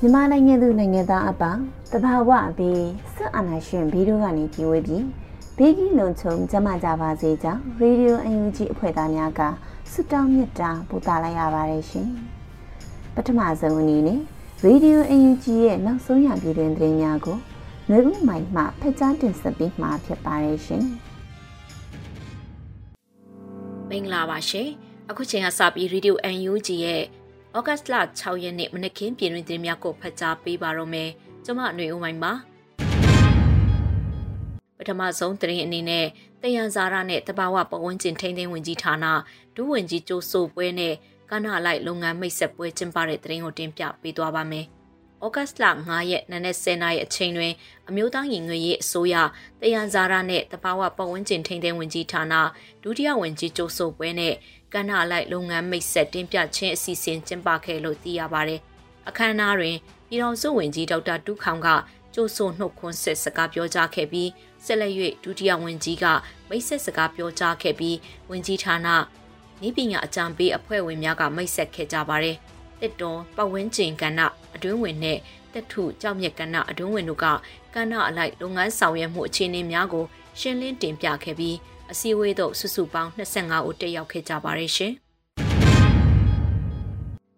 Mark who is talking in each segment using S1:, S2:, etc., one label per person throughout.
S1: မြန်မာနိုင်ငံသူနိုင်ငံသားအပေါင်းတဘာဝပြီးစစ်အာဏာရှင်ဘီတို့ကနေကြီးဝေးပြီးဘေးကြီးလုံခြုံကြမှာကြပါစေကြောင်းရေဒီယိုအယူဂျီအဖွဲ့သားများကဆုတောင်းမြတ်တာပို့သလိုက်ရပါတယ်ရှင်ပထမဆုံးအနေနဲ့ရေဒီယိုအယူဂျီရဲ့နောက်ဆုံးရပြည်တွင်သတင်းများကိုနှွေဦးမိုင်မှဖက်ကြားတင်ဆက်ပေးမှာဖြစ်ပါတယ်ရှင်
S2: မင်္ဂလာပါရှင် အခုချိန်ကစပြီး Radio UNG ရဲ့ဩဂတ်လ6ရက်နေ့မနက်ခင်းပြည်တွင်သတင်းများကိုဖတ်ကြားပေးပါတော့မယ်ကျွန်မຫນွေဦးမိုင်းပါပထမဆုံးသတင်းအနေနဲ့တယံဇာရနဲ့တဘာဝပဝန်းကျင်ထိန်းသိမ်းဝင်ကြီးဌာနဒုဝန်ကြီးကျိုးဆိုပွဲနဲ့ကဏ္ဍလိုက်လုပ်ငန်းမိတ်ဆက်ပွဲကျင်းပတဲ့သတင်းကိုတင်ပြပေးသွားပါမယ်။ဩဂတ်လ9ရက်နေ့နဲ့10နာရီအချိန်တွင်အမျိုးသားရင်ငွေရေးအစိုးရတယံဇာရနဲ့တဘာဝပဝန်းကျင်ထိန်းသိမ်းဝင်ကြီးဌာနဒုတိယဝန်ကြီးကျိုးဆိုပွဲနဲ့ ကဏ္ဍလိုက်လုပ်ငန်းမိတ်ဆက်တင်ပြခြင်းအစီအစဉ်ကျင်းပခဲ့လို့သိရပါတယ်။အခမ်းအနားတွင်ပြည်တော်စုဝင်ကြီးဒေါက်တာတူးခေါင်ကကျိုးဆိုနှုတ်ခွန်းဆက်စကားပြောကြားခဲ့ပြီးဆက်လက်၍ဒုတိယဝန်ကြီးကမိတ်ဆက်စကားပြောကြားခဲ့ပြီးဝန်ကြီးဌာနဤပညာအကြံပေးအဖွဲ့ဝင်များကမိတ်ဆက်ခဲ့ကြပါတယ်။တစ်တော်ပတ်ဝန်းကျင်ကဏ္ဍအတွင်းဝင်နဲ့တက်ထုကြောက်မြက်ကဏ္ဍအတွင်းဝင်တို့ကကဏ္ဍအလိုက်လုပ်ငန်းဆောင်ရွက်မှုအခြေအနေများကိုရှင်းလင်းတင်ပြခဲ့ပြီး အစည်းအဝေးသို့စုစုပေါင်း25ဦးတက်ရောက်ခဲ့ကြပါတယ်ရှင်။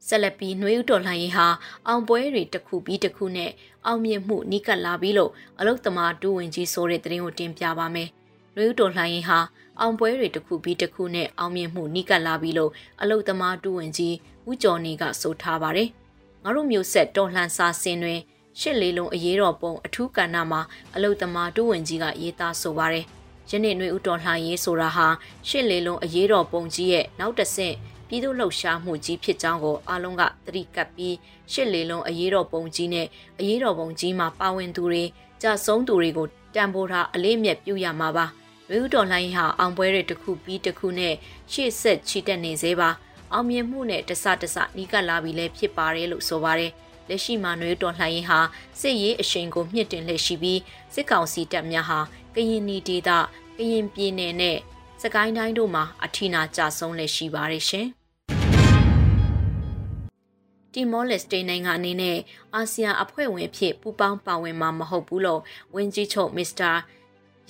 S2: ဆက်လက်ပြီးနှွေးဥတော်လှန်ရေးဟာအောင်ပွဲတွေတစ်ခုပြီးတစ်ခုနဲ့အောင်မြင်မှုနီးကပ်လာပြီးလို့အလုတ်သမားဒူဝင်ကြီးဆိုတဲ့သတင်းကိုတင်ပြပါမယ်။နှွေးဥတော်လှန်ရေးဟာအောင်ပွဲတွေတစ်ခုပြီးတစ်ခုနဲ့အောင်မြင်မှုနီးကပ်လာပြီးလို့အလုတ်သမားဒူဝင်ကြီးဦးကျော်နေကဆိုထားပါတယ်။ငါတို့မျိုးဆက်တော်လှန်စာစင်တွင်ရှစ်လေးလုံးအရေးတော်ပုံအထူးကဏ္ဍမှာအလုတ်သမားဒူဝင်ကြီးကရေးသားဆိုပါတယ်။ ယနေ့နှွေဦးတော်လှန်ရေးဆိုတာဟာရှစ်လေးလုံးအရေးတော်ပုံကြီးရဲ့နောက်တစ်ဆင့်ပြည်သူ့လှုပ်ရှားမှုကြီးဖြစ်ကြောင်းကိုအားလုံးကသတိကပ်ပြီးရှစ်လေးလုံးအရေးတော်ပုံကြီးနဲ့အရေးတော်ပုံကြီးမှာပါဝင်သူတွေကြာဆုံးသူတွေကိုတံပိုးထားအလေးအမြတ်ပြုရမှာပါနှွေဦးတော်လှန်ရေးဟာအောင်ပွဲတွေတစ်ခုပြီးတစ်ခုနဲ့ရှေ့ဆက်ချီတက်နေသေးပါအောင်မြင်မှုနဲ့တစတစနီးကပ်လာပြီလည်းဖြစ်ပါတယ်လို့ဆိုပါတယ် လက်ရှိမှာနှွေးတော်လှန်ရေးဟာစစ်ရေးအရှိန်ကိုမြင့်တင်လက်ရှိပြီးစစ်ကောင်စီတပ်များဟာကရင်နီဒေသကရင်ပြည်နယ်နဲ့စကိုင်းတိုင်းတို့မှာအထီနာကြဆုံးလက်ရှိပါတယ်ရှင်။တီမောလက်စတေနိုင်ငံအနေနဲ့အာဆီယံအဖွဲ့ဝင်အဖြစ်ပူးပေါင်းပါဝင်မှာမဟုတ်ဘူးလို့ဝန်ကြီးချုပ်မစ္စတာ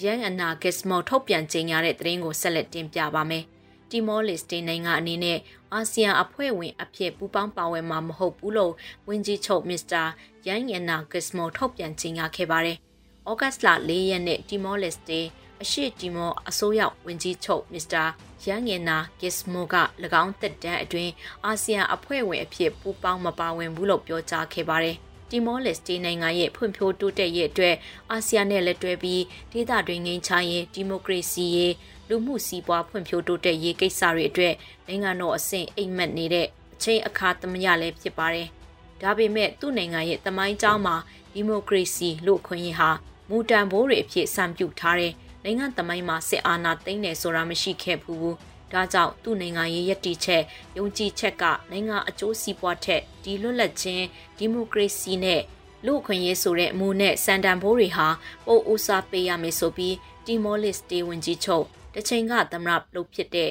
S2: ယန်အနာဂစ်မောထုတ်ပြန်ကြေညာတဲ့သတင်းကိုဆက်လက်တင်ပြပါမယ်။ တီမောလက်စတေနိုင်ငံအနေနဲ့အာဆီယံအဖွဲ့ဝင်အဖြစ်ပူးပေါင်းပါဝင်မှာမဟုတ်ဘူးလို့ဝန်ကြီးချုပ်မစ္စတာယန်အနာဂစ်မောထုတ်ပြန်ကြေညာခဲ့ပါတယ်။ဩဂတ်လ၄ရက်နေ့တီမောလက်စတေအရှိတီမောအစိုးရဝန်ကြီးချုပ်မစ္စတာရန်ငင်နာဂစ်မိုက၎င်းတက်တန်းအတွင်းအာဆီယံအဖွဲ့ဝင်အဖြစ်ပူးပေါင်းမပါဝင်ဘူးလို့ပြောကြားခဲ့ပါတယ်။တီမောလက်စတေနိုင်ငံရဲ့ဖွံ့ဖြိုးတိုးတက်ရေးအတွက်အာဆီယံနဲ့လက်တွဲပြီးဒေသတွင်းငင်းချရေးဒီမိုကရေစီရေး လူမှုစီးပွားဖွံ့ဖြိုးတိုးတက်ရေးကိစ္စတွေအတွက်နိုင်ငံတော်အဆင့်အိမ်မက်နေတဲ့အချိန်အခါသမယလည်းဖြစ်ပါတယ်။ဒါပေမဲ့သူ့နိုင်ငံရဲ့တမိုင်းကြောင်းမှာဒီမိုကရေစီလူ့ခွင့်ရေးဟာမူတန်ဘိုးတွေအဖြစ်စံပြုထားတဲ့နိုင်ငံသမိုင်းမှာစစ်အာဏာသိမ်းတယ်ဆိုတာမရှိခဲ့ဘူး။ဒါကြောင့်သူ့နိုင်ငံရေးရည်တည်ချက်ယုံကြည်ချက်ကနိုင်ငံအကျိုးစီးပွားထက်ဒီလွတ်လပ်ခြင်းဒီမိုကရေစီနဲ့လူ့အခွင့်အရေးဆိုတဲ့အမှုနဲ့စန်တန်ဘိုးတွေဟာပိုအိုစာပေးရမယ်ဆိုပြီးတီမောလစ်တေဝင်ကြီးချုပ်တချိန်ကသမရလုပ်ဖြစ်တဲ့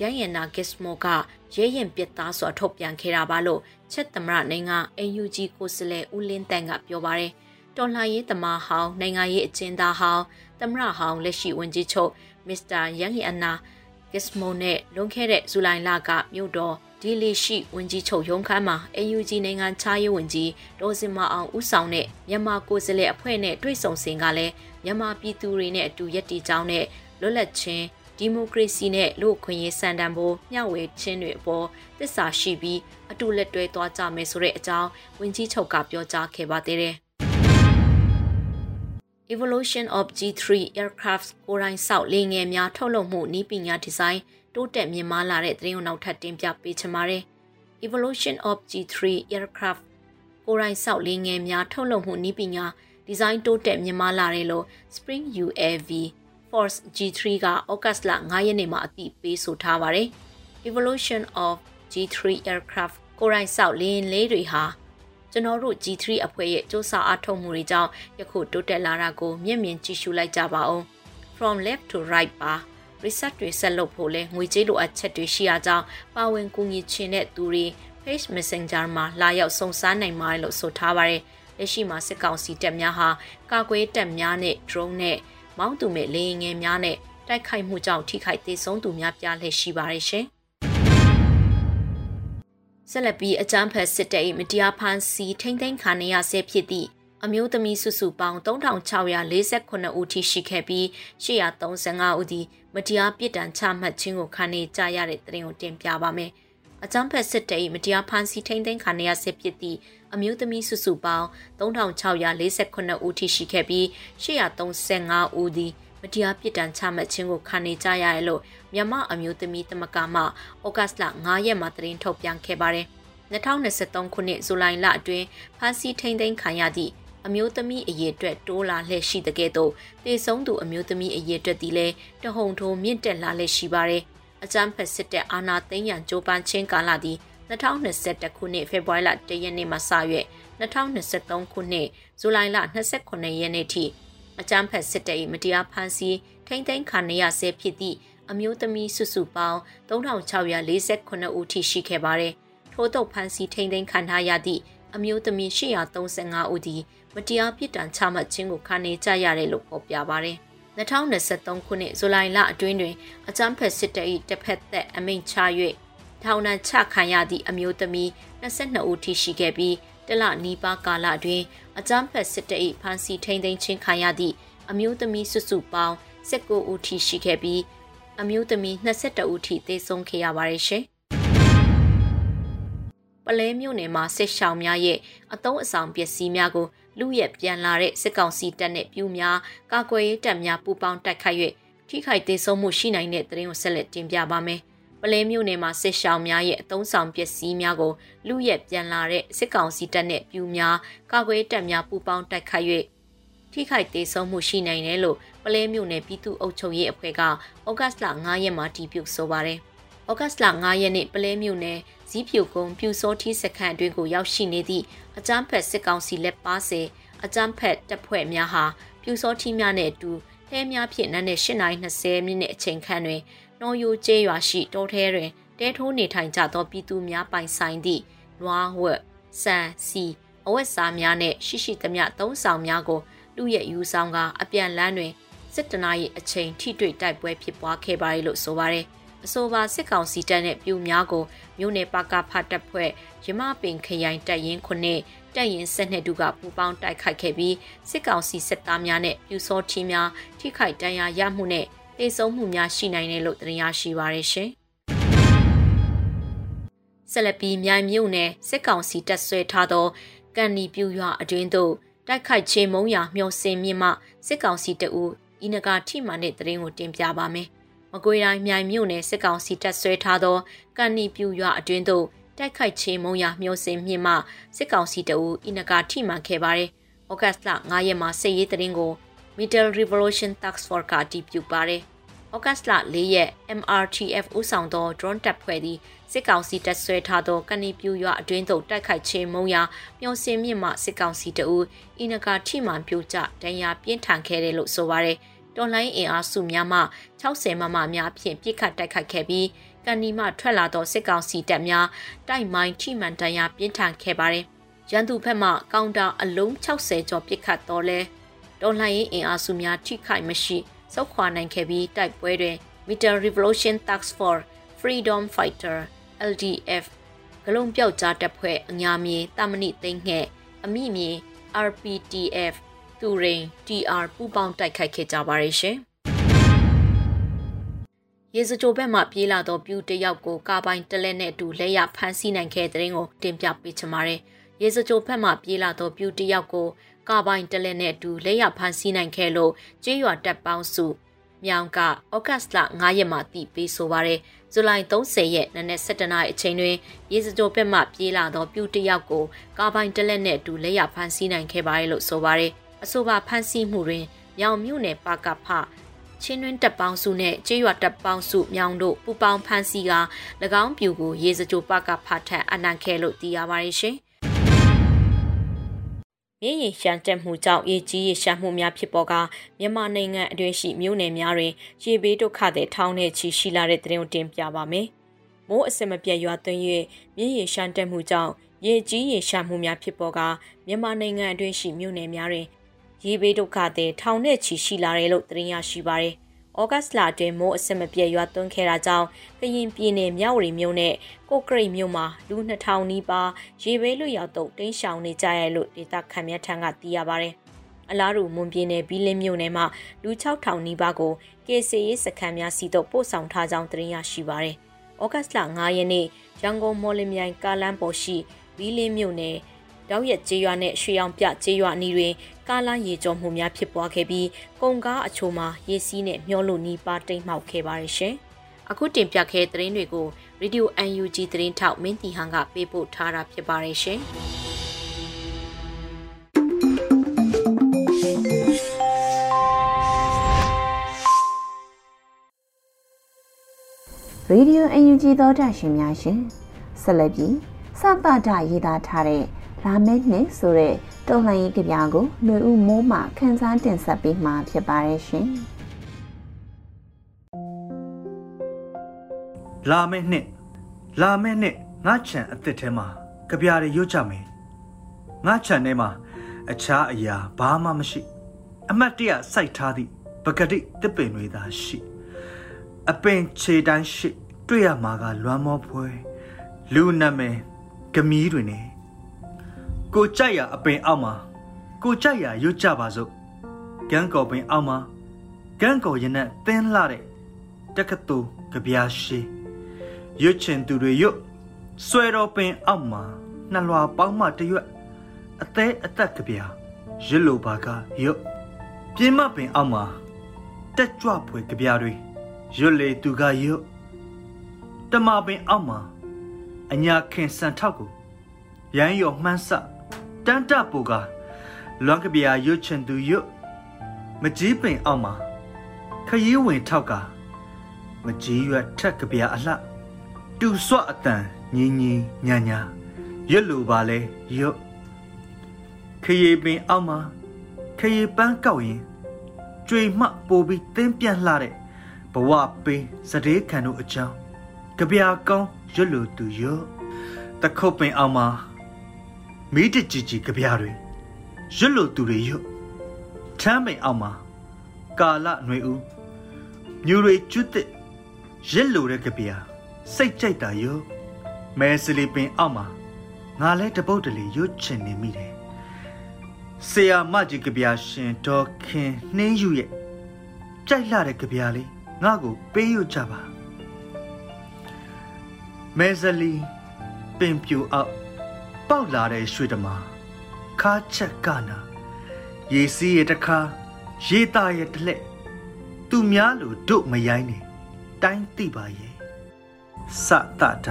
S2: ရန်ရနာဂစ်မိုကရဲရင်ပြစ်သားစွာထုတ်ပြန်ခဲ့တာပါလို့ချက်သမရနိုင်ငံ AUG ကိုစလဲဦးလင်းတန်ကပြောပါတယ်တော်လှန်ရေးသမားဟောင်းနိုင်ငံရေးအကျဉ်းသားဟောင်းသမရဟောင်းလက်ရှိဝန်ကြီးချုပ်မစ္စတာယန်ဟီအနာ Gizmo နဲ့လွန်ခဲ့တဲ့ဇူလိုင်လကမြို့တော်ဒီလီရှိဝန်ကြီးချုပ်ရုံးခန်းမှာ AUG နိုင်ငံခြားရေးဝန်ကြီးဒေါ်စင်မအောင်ဦးဆောင်တဲ့မြန်မာကိုယ်စားလှယ်အဖွဲ့နဲ့တွေ့ဆုံစဉ်ကလည်း မြန်မာပြည်သူတွေနဲ့အတူရပ်တည်ကြောင်းနဲ့လွတ်လပ်ခြင်းဒီမိုကရေစီနဲ့လူ့အခွင့်အရေးစံတန်ဖိုးမျှဝေခြင်းတွေအပေါ်သစ္စာရှိပြီးအတူလက်တွဲသွားကြမယ်ဆိုတဲ့အကြောင်းဝန်ကြီးချုပ်ကပြောကြားခဲ့ပါသေးတယ်။ Evolution of G3 aircraft ကိုရိုင်းဆောက်လေငယ်များထုတ်လုပ်မှုနည်းပညာဒီဇိုင်းတိုးတက်မြင့်မားလာတဲ့သတင်းကိုနောက်ထပ်တင်ပြပေးချင်ပါတယ်။ Evolution of G3 aircraft ကိုရိုင်းဆောက်လေငယ်များထုတ်လုပ်မှုနည်းပညာ ဒီဇိုင်းတိုးတက်မြင့်မားလာတယ်လို့ Spring UAV Force G3 ကဩဂတ်စ်လ9ရက်နေ့မှာအသိပေးဆိုထားပါတယ်။ Evolution of G3 aircraft ကိုရိုင်းဆောက်လေယာဉ်လေးတွေဟာကျွန်တော်တို့ G3 အဖွဲ့ရဲ့စ조사အားထုတ်မှုတွေကြောင့်ယခုတိုးတက်လာတာကိုမျက်မြင်ကြည့်ရှုလိုက်ကြပါဦး From left to right ပါ research တွေဆက်လုပ်ဖို့လဲငွေကြေးလိုအပ်ချက်တွေရှိအားကြောင့်ပါဝင်ကူညီချင်တဲ့သူတွေ Page Messenger မှာလာရောက်စုံစမ်းနိုင်ပါတယ်လို့ဆိုထားပါတယ်။ လက်ရှိမှာစစ်ကောင်စီတပ်များဟာကာကွယ်တပ်များနဲ့ drone နဲ့မောင်းသူမဲ့လေယာဉ်ငယ်များနဲ့တိုက်ခိုက်မှုကြောင့်ထိခိုက်ဒေဆုံးသူများပြားလှည့်ရှိပါတယ်ရှင်။ဆက်လက်ပြီးအကြမ်းဖက်စစ်တပ်၏မတရားဖမ်းဆီးထိမ့်သိမ်းခံရဆဲဖြစ်သည့်အမျိုးသမီးစုစုပေါင်း3648ဦးထိရှိခဲ့ပြီး835ဦးသည်မတရားပြစ်ဒဏ်ချမှတ်ခြင်းကိုခံနေကြရတဲ့တဲ့ရင်ကိုတင်ပြပါမယ်။ အကြမ်းဖက်စစ်တပ်၏မတရားဖမ်းဆီးထိန်းသိမ်းခံရဆဲဖြစ်သည့်အမျိုးသမီးစုစုပေါင်း3648ဦးထိရှိခဲ့ပြီး835ဦးသည်မတရားပြစ်ဒဏ်ချမှတ်ခြင်းကိုခံနေကြရတယ်လို့မြန်မာအမျိုးသမီးတမကမှဩဂတ်လ9ရက်မှာသတင်းထုတ်ပြန်ခဲ့ပါတယ်။2023ခုနှစ်ဇူလိုင်လအတွင်းဖမ်းဆီးထိန်းသိမ်းခံရသည့်အမျိုးသမီးအရေးအတွက်တိုးလာလှည့်ရှိတဲ့ကဲ့သို့တေဆုံးသူအမျိုးသမီးအရေးအတွက်ဒီလဲတဟုန်ထိုးမြင့်တက်လာလှည့်ရှိပါတယ်။ အကြမ်းဖက်စစ်တပ်အာဏာသိမ်းရန်ကြိုးပမ်းခြင်းကာလသည်2021ခုနှစ်ဖေဖော်ဝါရီလ1ရက်နေ့မှစ၍2023ခုနှစ်ဇူလိုင်လ29ရက်နေ့ထိအကြမ်းဖက်စစ်တပ်၏မတရားဖမ်းဆီးထိမ့်သိမ်းခံရဆဲဖြစ်သည့်အမျိုးသမီးစုစုပေါင်း3648ဦးထိရှိခဲ့ပါတယ်။ထို့သောဖမ်းဆီးထိမ့်သိမ်းခံထားရသည့်အမျိုးသမီး835ဦးသည်မတရားပြစ်ဒဏ်ချမှတ်ခြင်းကိုခံနေကြရတယ်လို့ဖော်ပြပါရတယ်။ 2023ခုနှစ်ဇူလိုင်လအတွင်းတွင်အကြမ်းဖက်စစ်တပ်၏တစ်ဖက်သက်အမိန့်ချ၍ထောင်ဒဏ်ချခံရသည့်အမျိုးသမီး22ဦးထိရှိခဲ့ပြီးတလနီးပါးကာလအတွင်းအကြမ်းဖက်စစ်တပ်၏ဖမ်းဆီးထိန်းသိမ်းခြင်းခံရသည့်အမျိုးသမီးစုစုပေါင်း19ဦးထိရှိခဲ့ပြီးအမျိုးသမီး22ဦးထိသေဆုံးခဲ့ရပါတယ်ရှင်။ပ လဲမြို့နယ်မှာစစ်ရှောင်များရဲ့အတုံးအဆောင်ပစ္စည်းများကိုလူရက်ပြန်လာတဲ့စစ်ကောင်စီတပ်နဲ့ပြူများကာကွယ်ရေးတပ်များပူးပေါင်းတိုက်ခိုက်၍ထိခိုက်ဒေဆုံးမှုရှိနိုင်တဲ့သတင်းကိုဆက်လက်တင်ပြပါမယ်။ပလဲမြို့နယ်မှာစစ်ရှောင်များရဲ့အတုံးဆောင်ပစ္စည်းများကိုလူရက်ပြန်လာတဲ့စစ်ကောင်စီတပ်နဲ့ပြူများကာကွယ်တပ်များပူးပေါင်းတိုက်ခိုက်၍ထိခိုက်ဒေဆုံးမှုရှိနိုင်တယ်လို့ပလဲမြို့နယ်ပြည်သူ့အုပ်ချုပ်ရေးအဖွဲ့ကဩဂတ်လ9ရက်မှာတည်ပြုဆိုပါတယ်။ဩဂတ်လ9ရက်နေ့ပလဲမြို့နယ် ဇီးဖြူကုန်းပြူစောထီးစခန်းအတွင်းကိုရောက်ရှိနေသည့်အကြမ်းဖက်စစ်ကောင်စီလက်ပါစေအကြမ်းဖက်တပ်ဖွဲ့များဟာပြူစောထီးများနဲ့အတူလှဲများဖြင့်နန်းနဲ့8:20မိနစ်အချိန်ခန့်တွင်နော်ယိုကျေးရွာရှိတောထဲတွင်တဲထိုးနေထိုင်ကြသောပြည်သူများပိုင်ဆိုင်သည့်နွားဝက်ဆန်စီအဝတ်စားများနဲ့ရှိရှိသမျှသုံးဆောင်များကိုလူရဲ့ယူဆောင်ကအပြန်လန်းတွင်စစ်တနာ၏အချိန်ထိတွေ့တိုက်ပွဲဖြစ်ပွားခဲ့ပါလေလို့ဆိုပါတယ်။ အဆိုပါစစ်ကောင်စီတပ်နဲ့ပြူများကိုမြို့နယ်ပကဖတပ်ဖွဲ့ရမပင်ခရိုင်တပ်ရင်းခုနှစ်တပ်ရင်းဆက်နှစ်တူကပူးပေါင်းတိုက်ခိုက်ခဲ့ပြီးစစ်ကောင်စီစစ်သားများနဲ့ပြူစောထီးများထိခိုက်ဒဏ်ရာရမှုနဲ့တေဆုံးမှုများရှိနိုင်တယ်လို့သိရရှိပါရရှင်။ဆက်လက်ပြီးမြိုင်မြို့နယ်စစ်ကောင်စီတပ်ဆွဲထားသောကန်နီပြူရွာအတွင်းသို့တိုက်ခိုက်ချေမုံရမျောစင်မြင့်မှစစ်ကောင်စီတပ်ဦးဤနဂါထိမှန်တဲ့တရင်ကိုတင်ပြပါမယ်။ မကွေးတိုင်းမြိုင်မြို့နယ်စစ်ကောင်စီတပ်ဆွဲထားသောကန်နီပြူရွာအတွင်းသို့တိုက်ခိုက်ချေမုံရမျောစင်မြင့်မှစစ်ကောင်စီတအူအင်နဂါထိမှန်ခဲ့ပါတယ်။ဩဂတ်လ9ရက်မှာစစ်ရေးတရင်ကို Middle Revolution Task Force ကတည်ပြုပါတယ်။ဩဂတ်လ4ရက် MRTF ဦးဆောင်သော drone တပ်ဖွဲ့သည်စစ်ကောင်စီတပ်ဆွဲထားသောကနီပြူရွာအတွင်းသို့တိုက်ခိုက်ခြင်းမုံရာမျောစင်မြင့်မှစစ်ကောင်စီတအူအင်နဂါထိမှန်ပြိုကျဒဏ်ရာပြင်းထန်ခဲ့တယ်လို့ဆိုပါတယ်။ တော်လိုင်းအင်အားစုများမှ60မမများဖြင့်ပြစ်ခတ်တိုက်ခိုက်ခဲ့ပြီးကန်နီမှထွက်လာသောစစ်ကောင်စီတပ်များတိုက်မိုင်းထိမှန်တမ်းရပြင်းထန်ခဲ့ပါတယ်။ရန်သူဘက်မှကောင်တာအလုံး60ကျော်ပြစ်ခတ်တော်လဲတော်လှန်ရေးအင်အားစုများထိခိုက်မရှိစုခွာနိုင်ခဲ့ပြီးတိုက်ပွဲတွင် Meter Revolution Task Force Freedom Fighter LDF ဂလုံးပြောက်ကြားတပ်ဖွဲ့အညာမြေတာမဏိသိန်းငှဲ့အမိမြေ RPTF သူရင် TR ပူပေါင်းတိုက်ခိုက်ခဲ့ကြပါရဲ့ရှင်ရေစကြိုဘက်မှပြေးလာသောပြူတယောက်ကိုကာပိုင်တလက်နဲ့အတူလဲရဖမ်းဆီးနိုင်ခဲ့တဲ့တဲ့ကိုတင်ပြပေးချင်ပါတယ်။ရေစကြိုဘက်မှပြေးလာသောပြူတယောက်ကိုကာပိုင်တလက်နဲ့အတူလဲရဖမ်းဆီးနိုင်ခဲ့လို့ကျေးရွာတပ်ပေါင်းစုမြောင်ကဩဂတ်စ်လ9ရက်မှာတည်ပြီးဆိုပါရယ်ဇူလိုင်30ရက်နနက်7:00နာရီအချိန်တွင်ရေစကြိုဘက်မှပြေးလာသောပြူတယောက်ကိုကာပိုင်တလက်နဲ့အတူလဲရဖမ်းဆီးနိုင်ခဲ့ပါရယ်လို့ဆိုပါရယ် အဆိုပါဖမ်းဆီးမှုတွင်မြောင်မြို့နယ်ပါကဖချင်းတွင်းတပ်ပေါင်းစုနဲ့ကျေးရွာတပ်ပေါင်းစုမြောင်တို့ပူပေါင်းဖမ်းဆီးက၎င်းပြူကိုရေစကြိုပကဖတ်ထန်အနံခဲလို့သိရပါတယ်ရှင်။မြင်းရင်ရှမ်းတက်မှုကြောင့်ရေကြီးရေရှမ်းမှုများဖြစ်ပေါ်ကမြန်မာနိုင်ငံအတွင်းရှိမြို့နယ်များတွင်ရေဘေးဒုက္ခတွေထောင်းနေချီရှိလာတဲ့သတင်းကိုတင်ပြပါမယ်။မိုးအစမပြတ်ရွာသွန်း၍မြင်းရင်ရှမ်းတက်မှုကြောင့်ရေကြီးရေရှမ်းမှုများဖြစ်ပေါ်ကမြန်မာနိုင်ငံအတွင်းရှိမြို့နယ်များတွင် ရေဘေးဒုက္ခတွေထောင်နဲ့ချီရှိလာတယ်လို့သတင်းရရှိပါရယ်။ဩဂတ်စ်လအတွင်းမိုးအစမပြည့်ရွာသွန်းခဲ့တာကြောင့်ကရင်ပြည်နယ်မြဝတီမြို့နဲ့ကိုကရိတ်မြို့မှာလူ2000နီးပါးရေဘေးလွတ်ရောက်တော့တင်းရှောင်နေကြရလို့ဒေသခံများထံကသိရပါရယ်။အလားတူမွန်ပြည်နယ်ဘီလင်းမြို့နယ်မှာလူ6000နီးပါးကိုကေစီရေးစခန်းများစီတော့ပို့ဆောင်ထားကြောင်းသတင်းရရှိပါရယ်။ဩဂတ်စ်လ9ရက်နေ့ရန်ကုန်မော်လမြိုင်ကားလမ်းပေါ်ရှိဘီလင်းမြို့နယ်တောက်ရက်ကျေးရွာနဲ့ရွှေအောင်ပြကျေးရွာအနီးတွင် ကားလမ်းရေကျော်မှုများဖြစ်ပွားခဲ့ပြီးကုန်ကားအချို့မှာရေစီးနဲ့မျောလို့နီးပါးတိမ်မှောက်ခဲ့ပါတယ်ရှင်။အခုတင်ပြခဲ့တဲ့သတင်းတွေကို Radio UNG သတင်းထောက်မင်းတီဟန်ကပေးပို့ထားတာဖြစ်ပါတယ်ရှင်။
S1: Radio UNG သောတာရှင်များရှင်ဆက်လက်ပြီးစသတာရေးသားထားတဲ့ လာမယ့်နှစ်ဆိုတဲ့တော်လှန်ရေးကြပြကိုຫນွေဦးမိုးမှခန်းစားတင်ဆက်ပေးမှာဖြစ်ပါတယ်ရှင်။
S3: လာမယ့်နှစ်လာမယ့်နှစ်ငါချံအစ်စ်ထဲမှာကြပြတွေရွတ်ကြမယ်။ငါချံထဲမှာအခြားအရာဘာမှမရှိ။အမတ်တရစိုက်ထားသည့်ပကတိတစ်ပင်တွေသာရှိ။အပင်ခြေတန်းရှိ တွေ့ရမှာကလွမ်းမောဖွဲလူနာမည်ဂမီးတွေနဲ့ ကိုကြိုက်ရအပင်အောက်မှာကိုကြိုက်ရရွတ်ကြပါစို့ကန်းကော်ပင်အောက်မှာကန်းကော်ရင်နဲ့သင်းလှတဲ့တက္ကသိုလ်ကြပြားရှိရွတ်ချင်သူတွေရွတ်ဆွဲတော်ပင်အောက်မှာနှလွာပေါင်းမှတရွက်အသေးအသက်ကြပြားရွတ်လိုပါကရွတ်ပြင်းမပင်အောက်မှာတက်ကြွဖွယ်ကြပြားတွေရွတ်လေသူကရွတ်တမပင်အောက်မှာအညာခင်စံထောက်ကိုရမ်းရော်မှန်းဆ တန်တပူကလွန်ကပြာရွတ်ချင်သူရွတ်မကြီးပင်အောက်မှာခရီးဝင်ထောက်ကမကြီးရွက်ထက်ကပြာအလှတူဆွအတန်ညင်းညင်းညာညာရွတ်လိုပါလဲရွတ်ခရီးပင်အောက်မှာခရီးပန်းကောက်ရင်ကြွေမှပိုပြီးတင်းပြန့်လှတဲ့ဘဝပင်စတဲ့ခံတို့အကြောင်းကြပြာကောင်းရွတ်လိုသူရွတ်တခုတ်ပင်အောက်မှာ မိတကြည်ကြည်ကြပြားတွေရွတ်လို့သူတွေရွတ်ထမ်းပိန်အောက်မှာကာလຫນွေဦးမြူတွေကျွတ်တဲ့ရက်လို့တဲ့ကြပြားစိတ်ကြိုက်တာရွတ်မဲစလီပင်အောက်မှာငါလဲတပုတ်တလေရွတ်ချင်နေမိတယ်ဆရာမကြီးကြပြားရှင်ဒေါ်ခင်နှင်းယူရဲ့ကြိုက်လာတဲ့ကြပြားလေးငါ့ကိုပေးရွတ်ကြပါမဲစလီပင်ပြူအောက် ပေါက်လာတဲ့ရွှေတမာခါချက်ကနာရေစီးရတခါရေသားရတလက်သူများလိုတို့မရိုင်းနေတိုင်းသိပါရဲ့စတထ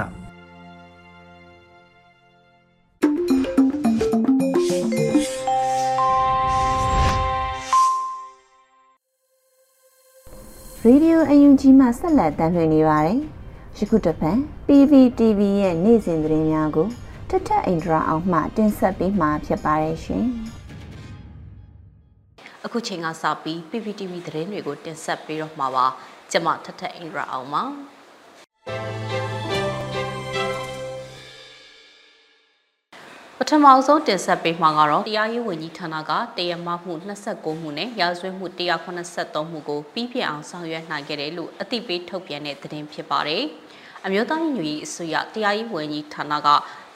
S1: ရေဒီယိုအယူဂျီမှဆက်လက်တမ်းလွှင့်နေပါတယ်။ယခုတပတ် PVTV ရဲ့နေ့စဉ်သတင်းများကို ထထအိန္ဒြာအောင်မှတင်ဆက်ပေးမှာဖြစ်ပါတယ်ရှင်။
S2: အခုချိန်ကစပြီး PPTV သတင်းတွေကိုတင်ဆက်ပေးတော့မှာပါ။ကျွန်မထထအိန္ဒြာအောင်ပါ။ပ
S4: ထမဆုံးတင်ဆက်ပေးမှာကတော့တရားရေးဝန်ကြီးဌာနကတရားမမှု29မှုနဲ့ရာဇဝတ်မှု183မှုကိုပြီးပြည့်အောင်ဆောင်ရွက်နိုင်ခဲ့တယ်လို့အသိပေးထုတ်ပြန်တဲ့သတင်းဖြစ်ပါတယ်။အမျိုးသားညီညွတ်ရေးအစိုးရတရားရေးဝန်ကြီးဌာနက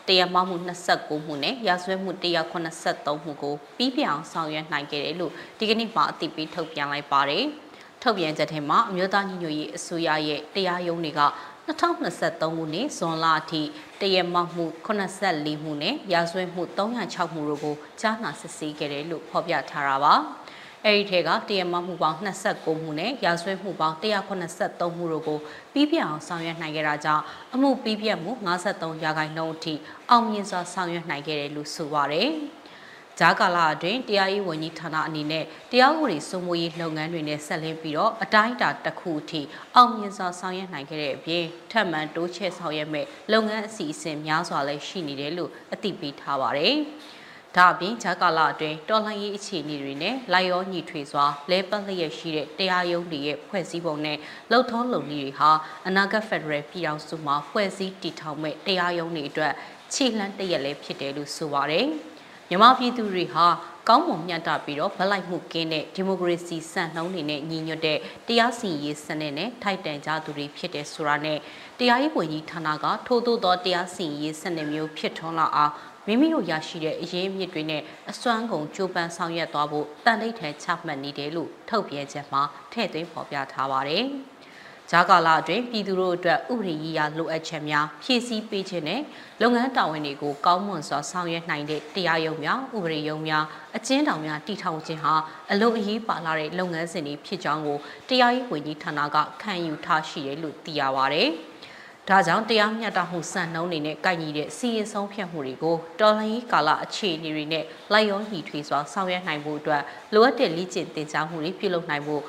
S4: တရားမမှု29မှုနဲ့ရာဇဝတ်မှု183မှုကိုပြီးပြည့်အောင်ဆောင်ရွက်နိုင်ခဲ့တယ်လို့ဒီကနေ့မှအသိပေးထုတ်ပြန်လိုက်ပါတယ်။ထုတ်ပြန်ချက်ထဲမှာအမျိုးသားညီညွတ်ရေးအစိုးရရဲ့တရားရုံးတွေက2023ခုနှစ်ဇွန်လအထိတရမမှု84မှုနဲ့ရာဇဝတ်မှု306မှုတို့ကိုကြားနာစစ်ဆေးခဲ့တယ်လို့ဖော်ပြထားတာပါ။ အဲဒီထဲကတရမမှုပေါင်း29မှုနဲ့ရာဇဝတ်မှုပေါင်း183မှုတို့ကိုပြီးပြအောင်ဆောင်ရွက်နိုင်ခဲ့တာကြောင့်အမှုပြီးပြမှု53ရာခိုင်နှုန်းအထိအောင်မြင်စွာဆောင်ရွက်နိုင်ခဲ့တယ်လို့ဆိုပါတယ်။ဂျာကာလာအတွင်းတရားရေးဝန်ကြီးဌာနအနေနဲ့တရားဥပဒေစိုးမိုးရေးလုပ်ငန်းတွေနဲ့ဆက်လင်းပြီးတော့အတိုင်းအတာတစ်ခုအထိအောင်မြင်စွာဆောင်ရွက်နိုင်ခဲ့တဲ့အပြင်ထပ်မံတိုးချဲ့ဆောင်ရွက်မဲ့လုပ်ငန်းအစီအစဉ်များစွာလည်းရှိနေတယ်လို့အသိပေးထားပါတယ်။ ဒါအပြင်ဂျာကာလာအတွင်းတော်လှန်ရေးအခြေအနေတွေနဲ့လိုက်ရောညီထွေစွာလဲပတ်လျက်ရှိတဲ့တရားရုံးတွေရဲ့ဖွဲ့စည်းပုံနဲ့လှုပ်ထုံးလုပ်နည်းတွေဟာအနာဂတ်ဖက်ဒရယ်ပြည်ထောင်စုမှာဖွဲ့စည်းတည်ထောင်မဲ့တရားရုံးတွေအတွက်ခြေလှမ်းတရက်လည်းဖြစ်တယ်လို့ဆိုပါတယ်။မြန်မာပြည်သူတွေဟာကောင်းမွန်မြတ်တာပြီးတော့ဗလိုက်မှုကင်းတဲ့ဒီမိုကရေစီစံနှုန်းတွေနဲ့ညီညွတ်တဲ့တရားစီရင်ရေးစနစ်နဲ့ထိုက်တန်ကြသူတွေဖြစ်တဲ့ဆိုတာနဲ့တရားရေးဝန်ကြီးဌာနကထိုးထိုးသောတရားစီရင်ရေးစနစ်မျိုးဖြစ်ထွန်းလာအောင် မိမိတို့ရရှိတဲ့အရေးအမြစ်တွေနဲ့အစွမ်းကုန်ကြိုးပမ်းဆောင်ရွက်သွားဖို့တန်ဋိဌာန်ချမှတ်နေတယ်လို့ထုတ်ပြန်ချက်မှာထည့်သွင်းဖော်ပြထားပါတယ်။ဂျာကာလာအတွင်းပြည်သူတို့အတွက်ဥပဒေရေးရာလိုအပ်ချက်များဖြည့်ဆည်းပေးခြင်းနဲ့လုပ်ငန်းတာဝန်တွေကိုကောင်းမွန်စွာဆောင်ရွက်နိုင်တဲ့တရားရုံးများဥပဒေရုံးများအကျဉ်းထောင်များတည်ထောင်ခြင်းဟာအလုံးအရေးပါလာတဲ့လုပ်ငန်းစဉ်တွေဖြစ်ကြောင်းကိုတရားရေးဝန်ကြီးဌာနကခံယူထားရှိတယ်လို့သိရပါဗျ။ ဒါကြောင့်တရားမျှတမှုစံနှုန်းတွေနဲ့ကိုက်ညီတဲ့စီရင်ဆုံးဖြတ်မှုတွေကိုတော်လှန်ရေးကာလအခြေအနေတွေနဲ့လိုက်ရောညီထွေစွာဆောင်ရွက်နိုင်ဖို့အတွက်လိုအပ်တဲ့လေ့ကျင့်သင်ကြားမှုတွေပြုလုပ်နိုင်ဖို့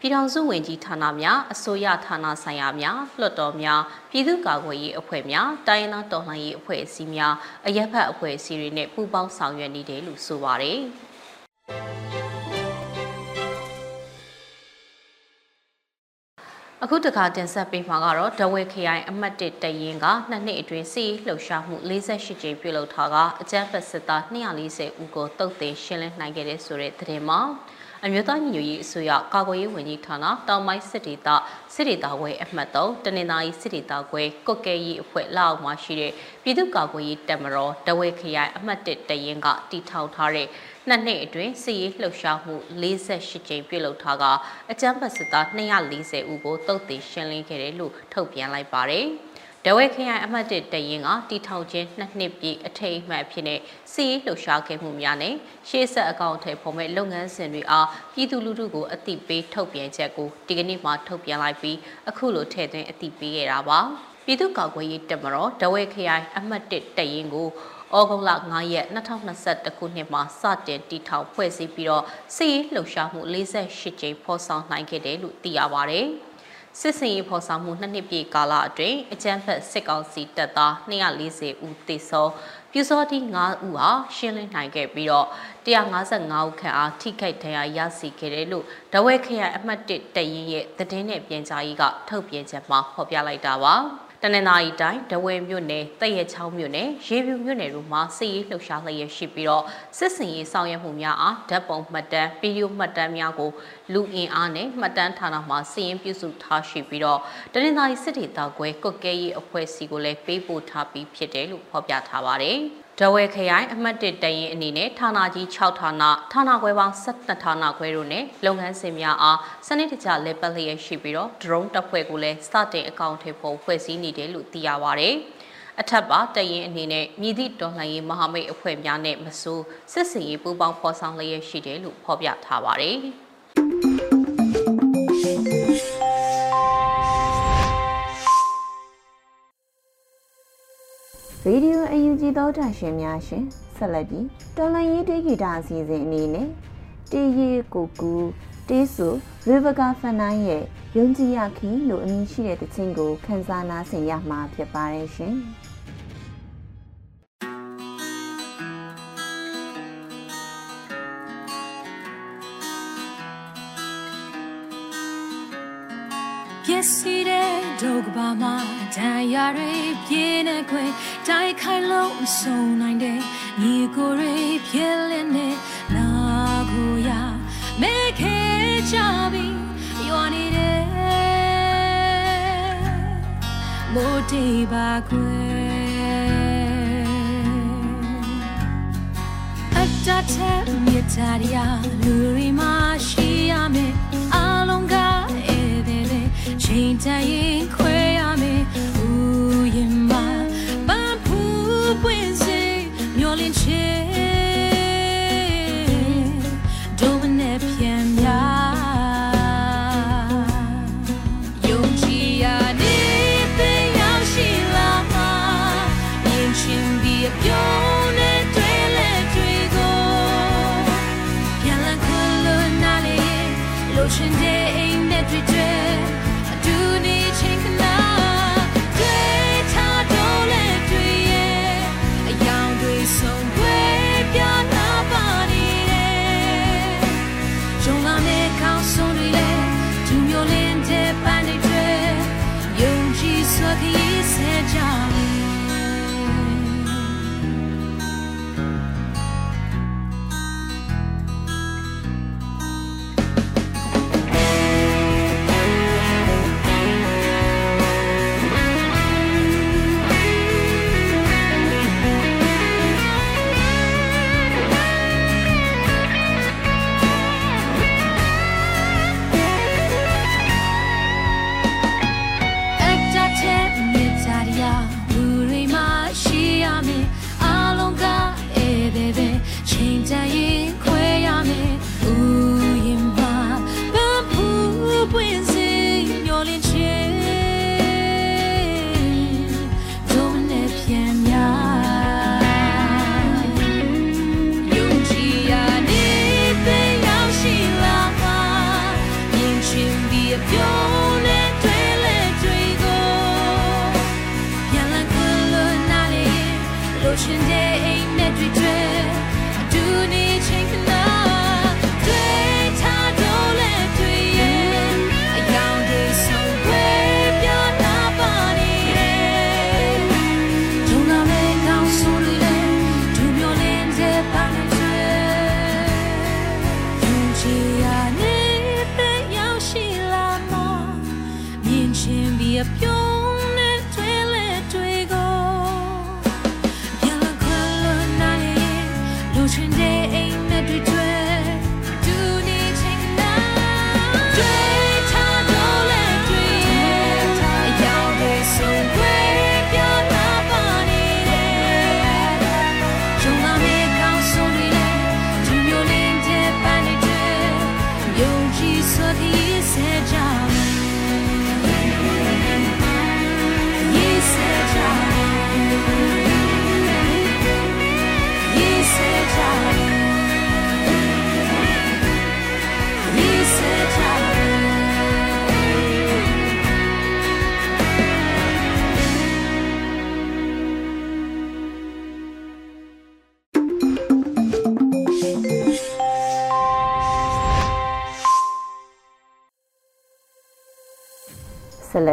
S4: ပြည်ထောင်စုဝန်ကြီးဌာနများအစိုးရဌာနဆိုင်ရာများလွှတ်တော်များပြည်သူ့ကာကွယ်ရေးအဖွဲ့များတိုင်းဒေသတော်လှန်ရေးအဖွဲ့အစည်းများအရက်ဖက်အဖွဲ့အစည်းတွေနဲ့ပူးပေါင်းဆောင်ရွက်နေတယ်လို့ဆိုပါတယ် အခုတခါတင်ဆက်ပေးမှာကတော့ဒဝဲခရိုင်အမှတ်1တရင်ကနှစ်နှစ်အတွင်းစီလှုပ်ရှားမှု48ကြိမ်ပြုလုပ်ထားကအကြမ်းဖက်စစ်သား240ဦးကိုတုတ်တင်ရှင်းလင်းနိုင်ခဲ့တဲ့ဆိုတဲ့သတင်းမှာအမျိုးသားညီညွတ်ရေးအစိုးရကာကွယ်ရေးဝန်ကြီးဌာနတောင်ပိုင်းစစ်ဒေသစစ်ဒေသခွဲအမှတ်3တနင်္သာရီစစ်ဒေသခွဲကုတ်ကဲရေးအဖွဲ့လက်အောက်မှာရှိတဲ့ပြည်သူ့ကာကွယ်ရေးတပ်မတော်တဝဲခရိုင်အမှတ်1တရင်ကတည်ထောင်ထားတဲ့ နှစ်နှစ်အတွင်းစစ်ရေးလှုပ်ရှားမှု48ကြိမ်ပြုလုပ်ထားကအကြမ်းဖက်စစ်သား240ဦးကိုတုတ်တင်ရှင်းလင်းခဲ့တယ်လို့ထုတ်ပြန်လိုက်ပါတယ်။ဒဝဲခရိုင်အမှတ်1တရင်ကတီထောင်ချင်းနှစ်နှစ်ပြည့်အထိတ်အမှတ်အဖြစ်နဲ့စီးလှုပ်ရှားခဲ့မှုများနဲ့ရှေ့ဆက်အကောင့်ထဲပေါ်မဲ့လုပ်ငန်းစဉ်တွေအားပြည်သူလူထုကိုအသိပေးထုတ်ပြန်ချက်ကိုဒီကနေ့မှထုတ်ပြန်လိုက်ပြီးအခုလိုထည့်သွင်းအသိပေးခဲ့တာပါပြည်သူ့ကာကွယ်ရေးတပ်မတော်ဒဝဲခရိုင်အမှတ်1တရင်ကို ဩဂုတ်လ9ရက်2021ခုနှစ်မှာစတင်တည်ထောင်ဖွဲ့စည်းပြီးတော့စီးလှုပ်ရှားမှု48ကြိမ်ဖော်ဆောင်နိုင်ခဲ့တယ်လို့သိရပါဗျ။စစ်စင်ရေးဖော်ဆောင်မှုနှစ်နှစ်ပြည့်ကာလအတွင်းအကြမ်းဖက်စစ်ကောင်စီတပ်သား240ဦးသေဆုံးပြူစောတိ9ဦးဟာရှင်းလင်းနိုင်ခဲ့ပြီးတော့155ဦးခန့်အားထိခိုက်ဒဏ်ရာရရှိခဲ့တယ်လို့ဒဝဲခရိုင်အမှတ်1တရင်ရဲ့သတင်းနဲ့ပြန်ကြားရေးကထုတ်ပြန်ချက်မှာဖော်ပြလိုက်တာပါ။ တနင်္သာရီတိုင်းဒဝဲမြို့နယ်တရက်ချောင်းမြို့နယ်ရေပြူမြို့နယ်တို့မှာစစ်ရေးလှုပ်ရှားလျက်ရှိပြီးတော့စစ်စင်ရေးဆောင်ရွက်မှုများအားဓာတ်ပုံမှတ်တမ်းဗီဒီယိုမှတ်တမ်းများကိုလူအင်အားနဲ့မှတ်တမ်းဌာနမှစီရင်ပြုစုထားရှိပြီးတော့တနင်္သာရီစစ်ဒေသကွဲကုတ်ကဲရေးအဖွဲ့စီကိုလည်းပေးပို့ထားပြီးဖြစ်တယ်လို့ဖော်ပြထားပါတယ်။ဒဝဲခရိုင်အမှတ်1တရင်အနေနဲ့ဌာနကြီး6ဌာနဌာနခွဲပေါင်း12ဌာနခွဲတို့နဲ့လုပ်ငန်းစဉ်များအားစနစ်တကျလက်ပတ်လျက်ရှိပြီးတော့ drone တပ်ဖွဲ့ကိုလည်းစတင်အကောင့်ထဲပေါ်ဖွဲ့စည်းနေတယ်လို့သိရပါဗျ။အထက်ပါတရင်အနေနဲ့မြည်သည့်တော်လှန်ရေးမဟာမိတ်အဖွဲ့များနဲ့မဆိုးစစ်စင်ရေးပူးပေါင်းဖော်ဆောင်လျက်ရှိတယ်လို့ဖော်ပြထားပါတယ်။
S1: ရေဒီယိုအယူကြီးသောတာရှင်များရှင်ဆက်လက်ပြီးတော်လန်ရေးတေးဂီတအစီအစဉ်အနေနဲ့တေးရီကိုကူတေးဆူရီဗကာဖန်နိုင်ရဲ့ယုံကြည်ရခင်လို့အမည်ရှိတဲ့တခြင်းကိုခန်းစားနာဆင်ရမှာဖြစ်ပါတယ်ရှင်။
S5: Yes, he did. ဒုက္ခပါမှာတန်ရာတွေပြင်းနေခွေတိုက်ခိုင်လို့မဆုံးနိုင်တဲ့ညီကိုတွေဖြစ်လင်းနေနာကိုရမဲခဲချပြီးရွာနေတယ်မိုးတေးပါခွေအတတ်တဲ့မြတ်တရားလူရီမ သည်ချိန်တန်ရင်ခွဲရမယ်ဦးရင်မပန်းဖူးပွင့်စေမျောလင်းချေဒုမနဲ့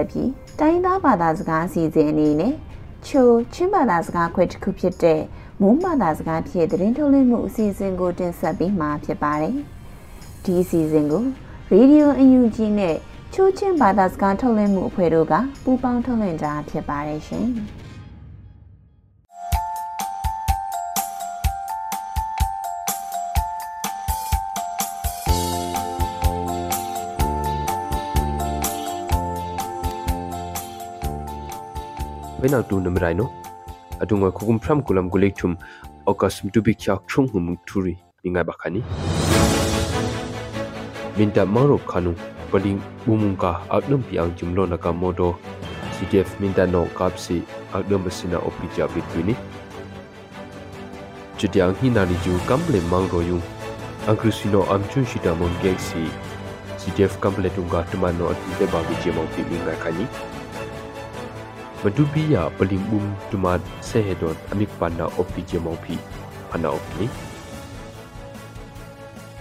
S5: ဆက်လက်ပြီးတိုင်းသား
S1: ဘာသာစကားအစီအစဉ်အနေနဲ့ချိုချင်းဘာသာစကားခွဲတစ်ခုဖြစ်တဲ့မုန်းဘာသာစကားဖြစ်သတင်းထုတ်လွှင့်မှုအစီအစဉ်ကိုတင်ဆက်ပေးမှာဖြစ်ပါတယ်။ဒီအစီအစဉ်ကို Radio UNG နဲ့ချိုချင်းဘာသာစကားထုတ်လွှင့်မှုအဖွဲ့တို့ကပူးပေါင်းထုတ်လွှင့်တာဖြစ်ပါတယ်ရှင်။
S6: when out to numrai no adunga khukum from kulam gulekthum okasum to be kya khrum hum thuri mingai bakhani minta maro khanu paling umungka adnum piang jumlo naka modo CDF minta no kapsi adnum basina opi jabit wini chutiang hinari ju kamble mangro yu angkrusino amchun shita mon geksi CDF kamble tunga tumano atinte babu jemong pi mingai khani madubiya paling bum tuma sehedon amik panna opti jemong phi ana opni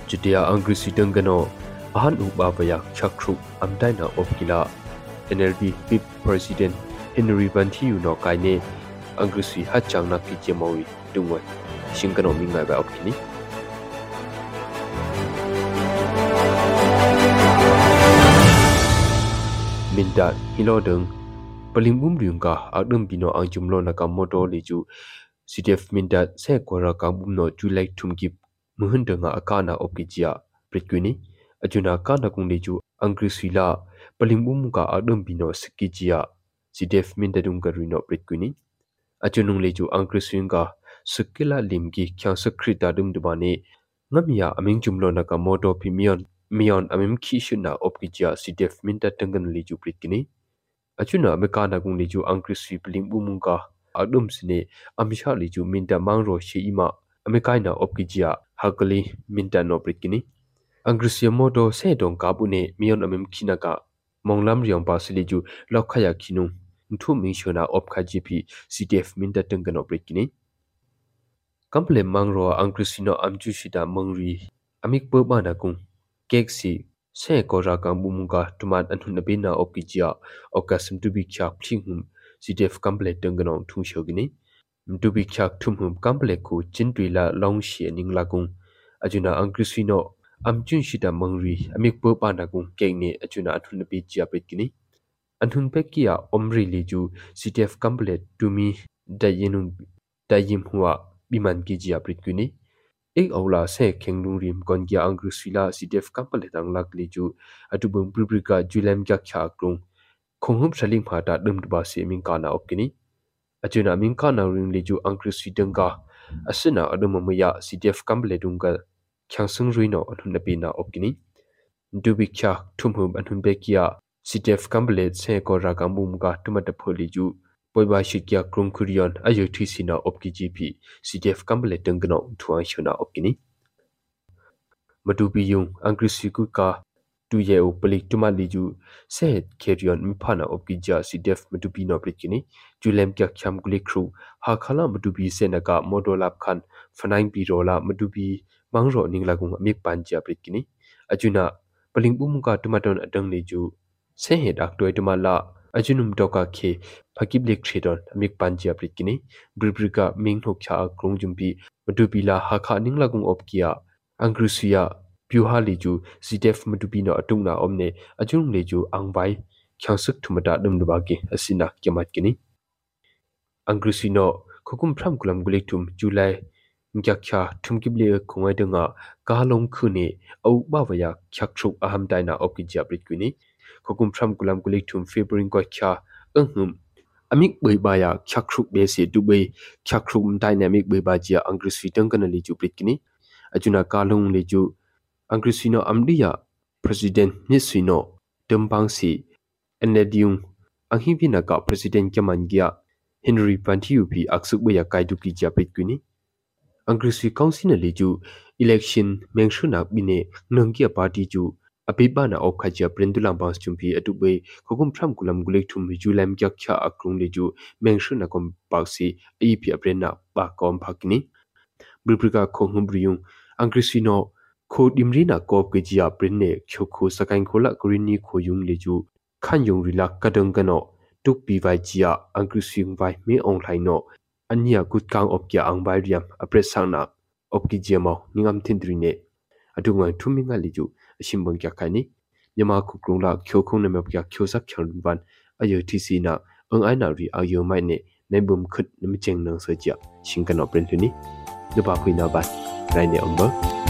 S6: jitia angri sitang gano ahan uba baya chakru amdaina opkila NLD pip president Henry Van Thieu no kaine angri si hachang na ki jemowi tungwa singkano mingai ba opkini minda hilodeng paling bum riung ka adum bino ang jumlo na ka moto le ju CDF minda se kwara ka bum no ju like thum ki muhun nga akana opkijia prikwini ajuna kana kung le ju angrisui la paling bum ka adum bino skijia CDF minda dung ka rino prikwini ajunung le ju angrisui ka skila limgi kyang sakrita dum dubani ngamya aming jumlo na ka moto pimion mion amim khi shuna opkijia CDF minta tangan li ju pritkini achuna mekana gung li ju angkri swi pling bumunga adum sine amisha li ju minta mangro shi ima amekaina opkijia hakali minta no pritkini angrisya modo se dong kabu ne mion amim khinaka monglam riang pa sili ju lokhaya khinu thu ming shona opkha gp CDF minta tangan opkini kample mangro angkrisino amchu shida mangri amik po bana kung kek si se ko ra ka mumunga tuman anhun na bina okijia okasim tu bi kyak phing CDF complete dengano thu shogini mtu bi kyak thum hum complete ku chintui la long shi ning la kung ajuna angrisino amchun shida mangri amik po pa na kung kek ne ajuna anhun na bi chia pet kini anhun pe kia omri li ju CDF complete tumi dayinun dayim huwa biman ki jia prit kini ek aula se khenglung rim kon gya angru sila cdf kampal tang lak li chu atubum pribrika julem gyak kha krung khonghum shaling phata dum ba se min kana opkini achuna min kana ring li chu angru sidanga asina adum maya cdf kampal dunga khangsung ruino anhun na pina opkini dubi kya thumhum anhun be kia cdf kampal se ko ra kambum ka tumata pholi chu poiba shikya krung kurion ayo thisina opki gp cdf kambale tengno thuang shuna opkini madubi yung angrisiku ka tu ye o palik tuma liju se kerion mphana opki ja cdf madubi no prikini julem kya khyam guli khru ha khala madubi se naka modolap khan fanaing pi rola madubi mangro ningla gung amik panja prikini ajuna paling bumuka tumaton adang liju se he dak toy tumala ajunum doka khe phakib lek thredon amik panjia pritkini bribrika ming thok cha krong jumpi madupila hakha ningla gung opkia angrusia pyuha liju cdf madupino atungna omne ajung leju angbai kyangsuk thumata dum dubagi asina kyamat kini angrusino khokum phram kulam gulik tum july ngakya thumkible khongai danga kalong khune au bawaya khyakhruk aham daina opki pritkini khokum phram kulam gulik tum february ko kya anghum amik boi baya khyakhruk be se dubai khyakhruk dynamic boi ba jia angris fitang kana li ju pritkini ajuna kalung li ju angrisino amdiya president nisino tembang si enediung anghibina ka president kyaman gya henry pantiu pi aksuk baya kaidu ki jia pritkini angrisi council li ju election mengshuna bine nangkia party ju apibana okhaja prendulam bas chumpi atube khogum phram kulam gulek thum julam kya kya akrung le ju mengshu na kom paksi aip aprena pa kom phakini bribrika khongum briung angrisino kho dimrina kop ke jia prenne khokho sakain khola kurini khoyung le ju khan yung rila kadang kano tuk pi vai jia angrising vai me online no anya kut kang op kya ang bai riam apres sang op ki jia mo ningam tindrine adungai thuminga le ju shimbang kya khani nyama khu krung la khyo khung ne map kya khyo sak khyan ban ayo tc na ang ai na ri ayo mai ne nei bum khut nem cheng nang sa cha sing kan opren tu ni de ba khui na ba rai ne ong ba
S7: ဒီကနေ့ကတော့